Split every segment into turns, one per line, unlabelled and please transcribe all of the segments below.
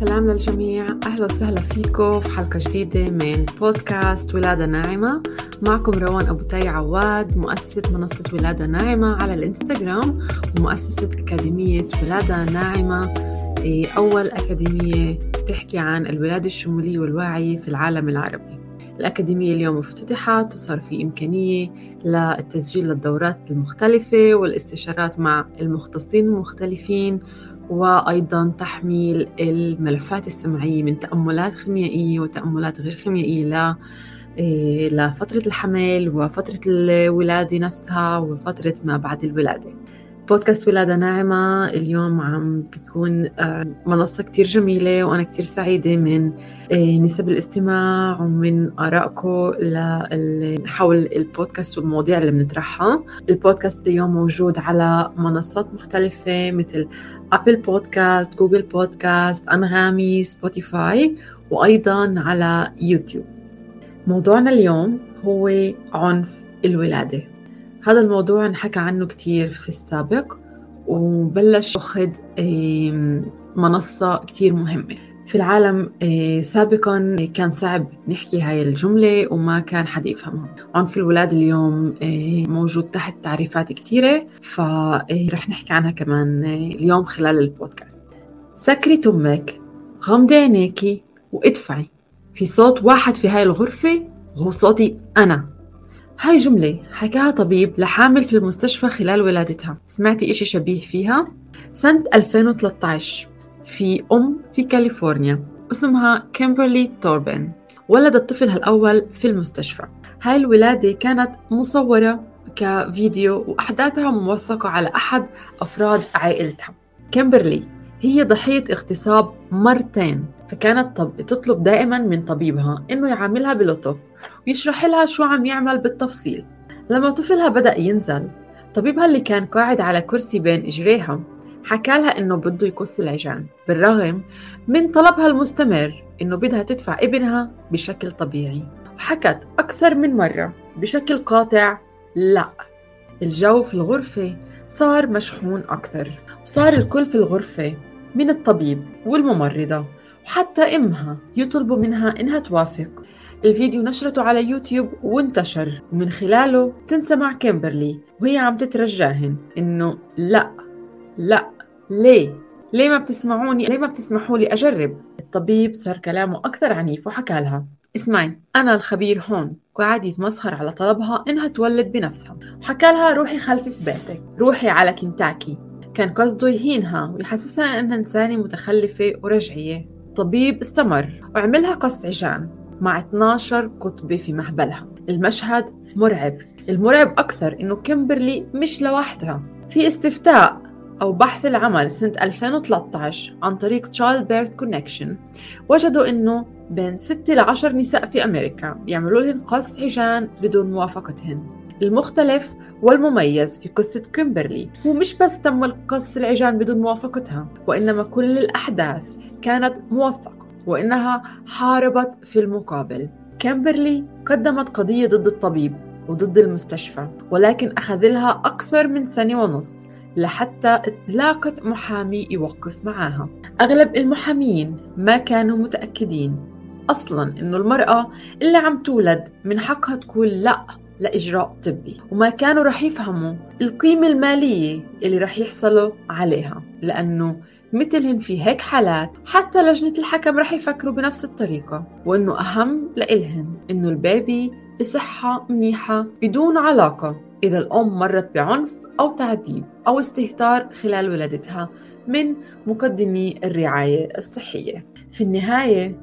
سلام للجميع. أهلا وسهلا فيكم في حلقة جديدة من بودكاست ولادة ناعمة. معكم روان أبو تاي عواد مؤسسة منصة ولادة ناعمة على الإنستغرام ومؤسسة أكاديمية ولادة ناعمة. إيه، أول أكاديمية تحكي عن الولادة الشمولية والواعية في العالم العربي. الأكاديمية اليوم افتتحت وصار في إمكانية للتسجيل للدورات المختلفة والاستشارات مع المختصين المختلفين وأيضا تحميل الملفات السمعية من تأملات خيميائية وتأملات غير خيميائية ل إيه، لفترة الحمل وفترة الولادة نفسها وفترة ما بعد الولادة. بودكاست ولادة ناعمة اليوم عم بيكون آه، منصة كتير جميلة وأنا كتير سعيدة من آه، نسب الاستماع ومن آرائكم حول البودكاست والمواضيع اللي بنطرحها. البودكاست اليوم موجود على منصات مختلفة مثل أبل بودكاست جوجل بودكاست أنغامي سبوتيفاي وأيضا على يوتيوب. موضوعنا اليوم هو عنف الولادة. هذا الموضوع انحكى عنه كتير في السابق وبلش أخذ منصة كتير مهمة. في العالم سابقا كان صعب نحكي هاي الجملة وما كان حد يفهمها. عنف الولادة اليوم موجود تحت تعريفات كتيرة فرح نحكي عنها كمان اليوم خلال البودكاست. سكري تمك غمضي عينيكي وادفعي. في صوت واحد في هاي الغرفة وهو صوتي أنا. هاي جملة حكاها طبيب لحامل في المستشفى خلال ولادتها. سمعتي إشي شبيه فيها؟ سنة 2013 في أم في كاليفورنيا اسمها كيمبرلي توربن ولدت طفلها الأول في المستشفى. هاي الولادة كانت مصورة كفيديو وأحداثها موثقة على أحد أفراد عائلتها. كيمبرلي هي ضحية اغتصاب مرتين. فكانت طب... تطلب دائما من طبيبها إنه يعاملها بلطف ويشرح لها شو عم يعمل بالتفصيل. لما طفلها بدأ ينزل طبيبها اللي كان قاعد على كرسي بين إجريها حكى لها إنه بده يقص العجان. بالرغم من طلبها المستمر إنه بدها تدفع ابنها بشكل طبيعي. وحكت أكثر من مرة بشكل قاطع لا الجو في الغرفة صار مشحون أكثر وصار الكل في الغرفة من الطبيب والممرضة. وحتى إمها يطلبوا منها إنها توافق. الفيديو نشرته على يوتيوب وانتشر. ومن خلاله تنسمع كيمبرلي وهي عم تترجاهن إنه لأ لأ ليه؟ ليه ما بتسمعوني؟ ليه ما بتسمحوا لي أجرب؟ الطبيب صار كلامه أكثر عنيف وحكى لها. اسمعي أنا الخبير هون. وقعد يتمسخر على طلبها إنها تولد بنفسها. وحكى لها روحي خلفي في بيتك. روحي على كنتاكي. كان قصده يهينها ويحسسها إنها إنسانة متخلفة ورجعية. الطبيب استمر. وعملها قص عجان مع 12 قطبة في مهبلها. المشهد مرعب. المرعب أكثر إنه كيمبرلي مش لوحدها. في استفتاء أو بحث العمل سنة 2013 عن طريق Child Birth Connection وجدوا إنه بين 6 ل 10 نساء في أمريكا بيعملوا لهم قص عجان بدون موافقتهن. المختلف والمميز في قصة كيمبرلي هو مش بس تم القص العجان بدون موافقتها وإنما كل الأحداث كانت موثقة وإنها حاربت في المقابل. كيمبرلي قدمت قضية ضد الطبيب وضد المستشفى ولكن أخذ لها أكثر من سنة ونص لحتى تلاقت محامي يوقف معاها. أغلب المحامين ما كانوا متأكدين أصلا إنه المرأة اللي عم تولد من حقها تقول لأ لإجراء طبي وما كانوا رح يفهموا القيمة المالية اللي رح يحصلوا عليها لأنه مثلهن في هيك حالات حتى لجنة الحكم رح يفكروا بنفس الطريقة وإنه أهم لإلهن إنه البيبي بصحة منيحة بدون علاقة إذا الأم مرت بعنف أو تعذيب أو استهتار خلال ولادتها من مقدمي الرعاية الصحية. في النهاية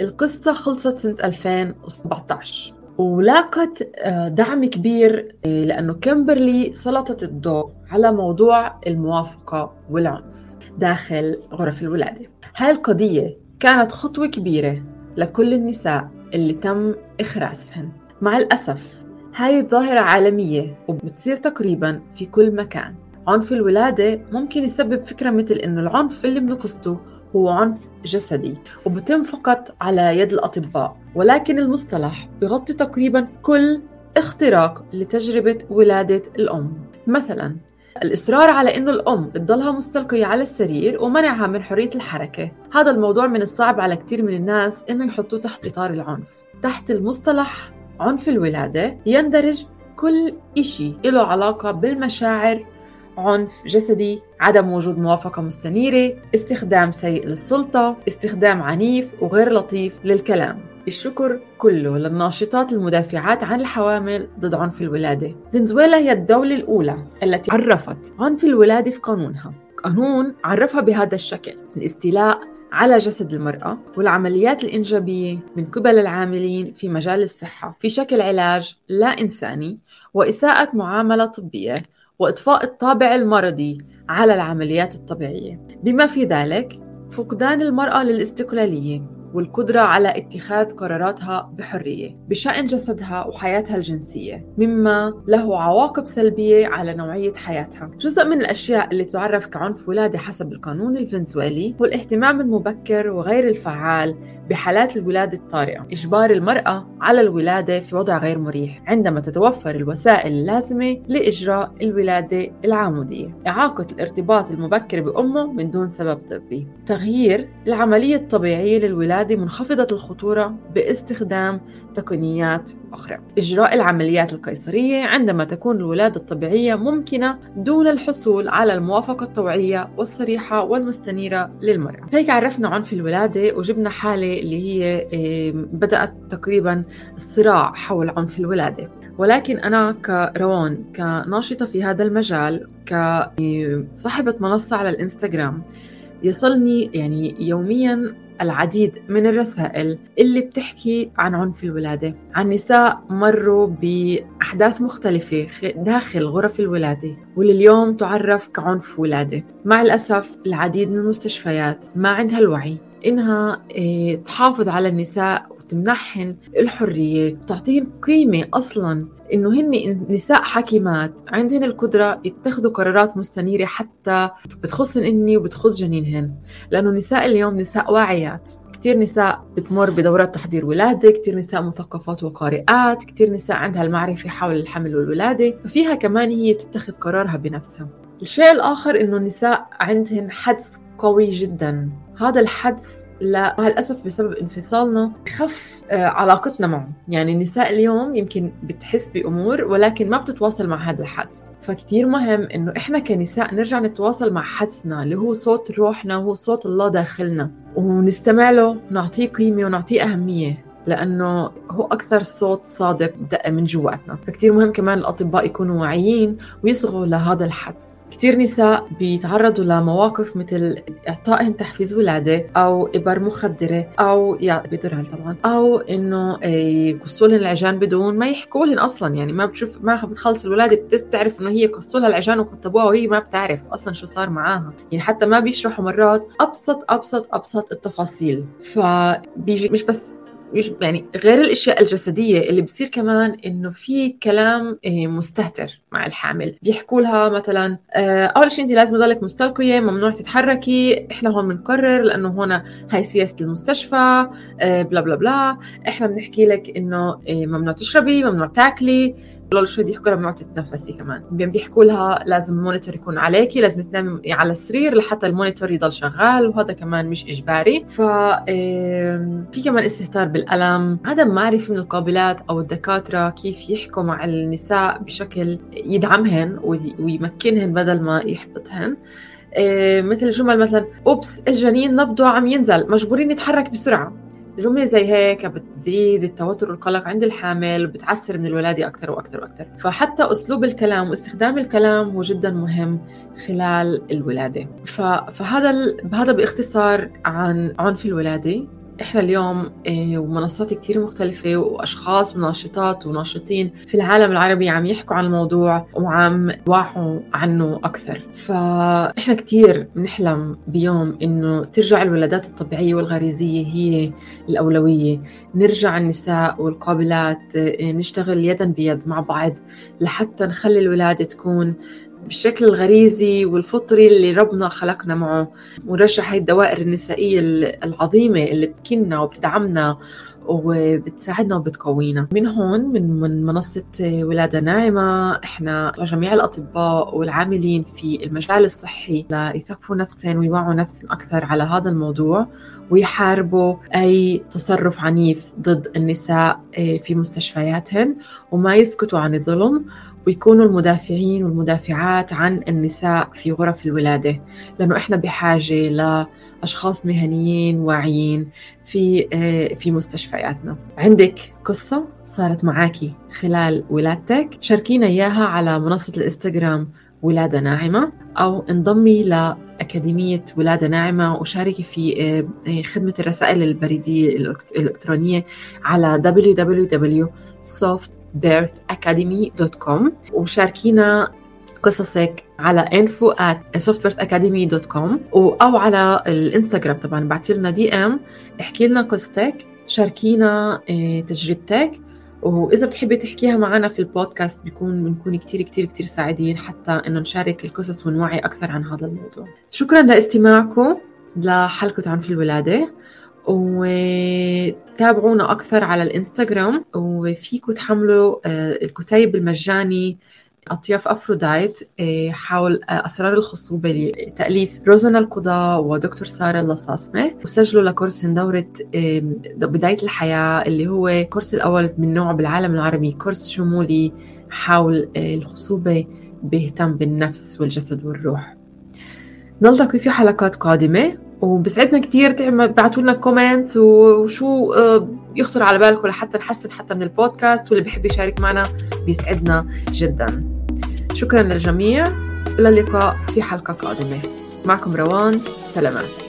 القصة خلصت سنة 2017 ولاقت آه، دعم كبير آه، لأنه كيمبرلي سلطت الضوء على موضوع الموافقة والعنف داخل غرف الولادة. هاي القضية كانت خطوة كبيرة لكل النساء اللي تم إخراسهن مع الأسف هاي الظاهرة عالمية وبتصير تقريبا في كل مكان. عنف الولادة ممكن يسبب فكرة مثل إنه العنف اللي بنقصده هو عنف جسدي وبتم فقط على يد الأطباء ولكن المصطلح بغطي تقريبا كل اختراق لتجربة ولادة الأم. مثلا الإصرار على إنه الأم تضلها مستلقية على السرير ومنعها من حرية الحركة. هذا الموضوع من الصعب على كثير من الناس إنه يحطوه تحت إطار العنف. تحت المصطلح عنف الولادة يندرج كل إشي له علاقة بالمشاعر عنف جسدي عدم وجود موافقة مستنيرة استخدام سيء للسلطة استخدام عنيف وغير لطيف للكلام. الشكر كله للناشطات المدافعات عن الحوامل ضد عنف الولادة. فنزويلا هي الدولة الأولى التي عرفت عنف الولادة في قانونها. قانون عرفها بهذا الشكل الاستيلاء على جسد المرأة والعمليات الإنجابية من قبل العاملين في مجال الصحة. في شكل علاج لا إنساني وإساءة معاملة طبية وإضفاء الطابع المرضي على العمليات الطبيعية. بما في ذلك فقدان المرأة للاستقلالية. والقدرة على اتخاذ قراراتها بحرية بشأن جسدها وحياتها الجنسية مما له عواقب سلبية على نوعية حياتها. جزء من الأشياء اللي تعرف كعنف ولادة حسب القانون الفنزويلي هو الاهتمام المبكر وغير الفعال بحالات الولادة الطارئة. إجبار المرأة على الولادة في وضع غير مريح عندما تتوفر الوسائل اللازمة لإجراء الولادة العمودية. إعاقة الارتباط المبكر بأمه من دون سبب طبي. تغيير العملية الطبيعية للولادة منخفضة الخطورة باستخدام تقنيات أخرى. إجراء العمليات القيصرية عندما تكون الولادة الطبيعية ممكنة دون الحصول على الموافقة الطوعية والصريحة والمستنيرة للمرأة هيك عرفنا عنف الولادة وجبنا حالة اللي هي بدأت تقريبا الصراع حول عنف الولادة. ولكن أنا كروان كناشطة في هذا المجال كصاحبة منصة على الإنستغرام يصلني يعني يوميا العديد من الرسائل اللي بتحكي عن عنف الولادة. عن نساء مروا بأحداث مختلفة داخل غرف الولادة واللي اليوم تعرف كعنف ولادة. مع الأسف العديد من المستشفيات ما عندها الوعي إنها إيه، تحافظ على النساء وتمنحهن الحرية وتعطيهن قيمة أصلا. إنه هن نساء حكيمات عندهن القدرة يتخذوا قرارات مستنيرة حتى بتخصن إني وبتخص جنينهن. لأنه نساء اليوم نساء واعيات. كثير نساء بتمر بدورات تحضير ولادة كثير نساء مثقفات وقارئات كثير نساء عندها المعرفة حول الحمل والولادة. ففيها كمان هي تتخذ قرارها بنفسها. الشيء الآخر إنه النساء عندهن حدس قوي جدا. هذا الحدس لا مع الأسف بسبب انفصالنا خف آه، علاقتنا معه. يعني النساء اليوم يمكن بتحس بأمور ولكن ما بتتواصل مع هذا الحدس. فكتير مهم إنه إحنا كنساء نرجع نتواصل مع حدسنا اللي هو صوت روحنا وهو صوت الله داخلنا. ونستمع له ونعطيه قيمة ونعطيه أهمية. لأنه هو أكثر صوت صادق دق من جواتنا. فكتير مهم كمان الأطباء يكونوا واعيين ويصغوا لهذا الحدس. كتير نساء بيتعرضوا لمواقف مثل إعطائهم تحفيز ولادة أو إبر مخدرة أو يعني بضرها طبعا. أو إنه يقصوا لهم العجان بدون ما يحكوا لهم أصلا. يعني ما بتشوف ما بتخلص الولادة بتعرف إنه هي قصوا لها العجان وكتبوها وهي ما بتعرف أصلا شو صار معاها. يعني حتى ما بيشرحوا مرات أبسط أبسط أبسط التفاصيل. فبيجي مش بس يعني غير الأشياء الجسدية اللي بصير كمان إنه في كلام آه، مستهتر مع الحامل. بيحكوا لها مثلا آه، أول شيء انت لازم تضلك مستلقية ممنوع تتحركي إحنا هون بنقرر لأنه هون هاي سياسة المستشفى آه، بلا بلا بلا. إحنا بنحكي لك إنه ممنوع تشربي ممنوع تاكلي. لولا شوي يحكوا لها ممنوع تتنفسي كمان. بيحكوا لها لازم ال monitor يكون عليكي لازم تنامي على السرير لحتى ال monitor يضل شغال وهذا كمان مش إجباري. ف في كمان استهتار بالألم. عدم معرفة من القابلات أو الدكاترة كيف يحكوا مع النساء بشكل يدعمهن ويمكنهن بدل ما يحبطهن. مثل جمل مثلا أوبس الجنين نبضه عم ينزل مجبورين نتحرك بسرعة. جملة زي هيك بتزيد التوتر والقلق عند الحامل وبتعسر من الولادة أكثر وأكثر وأكثر فحتى أسلوب الكلام واستخدام الكلام هو جدا مهم خلال الولادة. فهذا بهذا بإختصار عن عنف الولادة. إحنا اليوم إيه، ومنصات كتير مختلفة وأشخاص وناشطات وناشطين في العالم العربي عم يحكوا عن الموضوع وعم يوعوا عنه أكثر. فإحنا كتير بنحلم بيوم إنه ترجع الولادات الطبيعية والغريزية هي الأولوية. نرجع النساء والقابلات إيه، نشتغل يدا بيد مع بعض لحتى نخلي الولادة تكون بالشكل الغريزي والفطري اللي ربنا خلقنا معه ونرجع هاي الدوائر النسائية العظيمة اللي بتكننا وبتدعمنا وبتساعدنا وبتقوينا. من هون من, من منصة ولادة ناعمة إحنا جميع الأطباء والعاملين في المجال الصحي ليثقفوا نفسهم ويوعوا نفسهم أكثر على هذا الموضوع ويحاربوا أي تصرف عنيف ضد النساء آه، في مستشفياتهن وما يسكتوا عن الظلم ويكونوا المدافعين والمدافعات عن النساء في غرف الولادة لأنه إحنا بحاجة لأشخاص مهنيين واعيين في آه، في مستشفياتنا. عندك قصة صارت معاكي خلال ولادتك؟ شاركينا إياها على منصة الإنستغرام ولادة ناعمة أو انضمي لأكاديمية ولادة ناعمة وشاركي في آه، آه، خدمة الرسائل البريدية الإلكترونية على www.softbirthacademy.com وشاركينا قصصك على info at softbirthacademy.com أو على الإنستغرام طبعا بعتي لنا دي إم احكي لنا قصتك شاركينا آه، تجربتك. وإذا بتحبي تحكيها معنا في البودكاست بيكون بنكون كتير كتير كتير سعيدين حتى إنه نشارك القصص ونوعي أكثر عن هذا الموضوع. شكرا لاستماعكم لحلقة عن في الولادة. وتابعونا أكثر على الإنستغرام وفيكم تحملوا آه، الكتيب المجاني أطياف أفرودايت آه، حول آه، أسرار الخصوبة لتأليف روزنا القضاء ودكتور سارة اللصاصمة وسجلوا لكورس دورة بداية الحياة اللي هو كورس الأول من نوعه بالعالم العربي كورس شمولي حول الخصوبة بيهتم بالنفس والجسد والروح. نلتقي في حلقات قادمة. وبسعدنا كتير تبعتوا لنا كومنتس وشو يخطر على بالكم لحتى نحسن حتى من البودكاست واللي بيحب يشارك معنا بيسعدنا جدا. شكرا للجميع. إلى اللقاء في حلقة قادمة. معكم روان سلامات.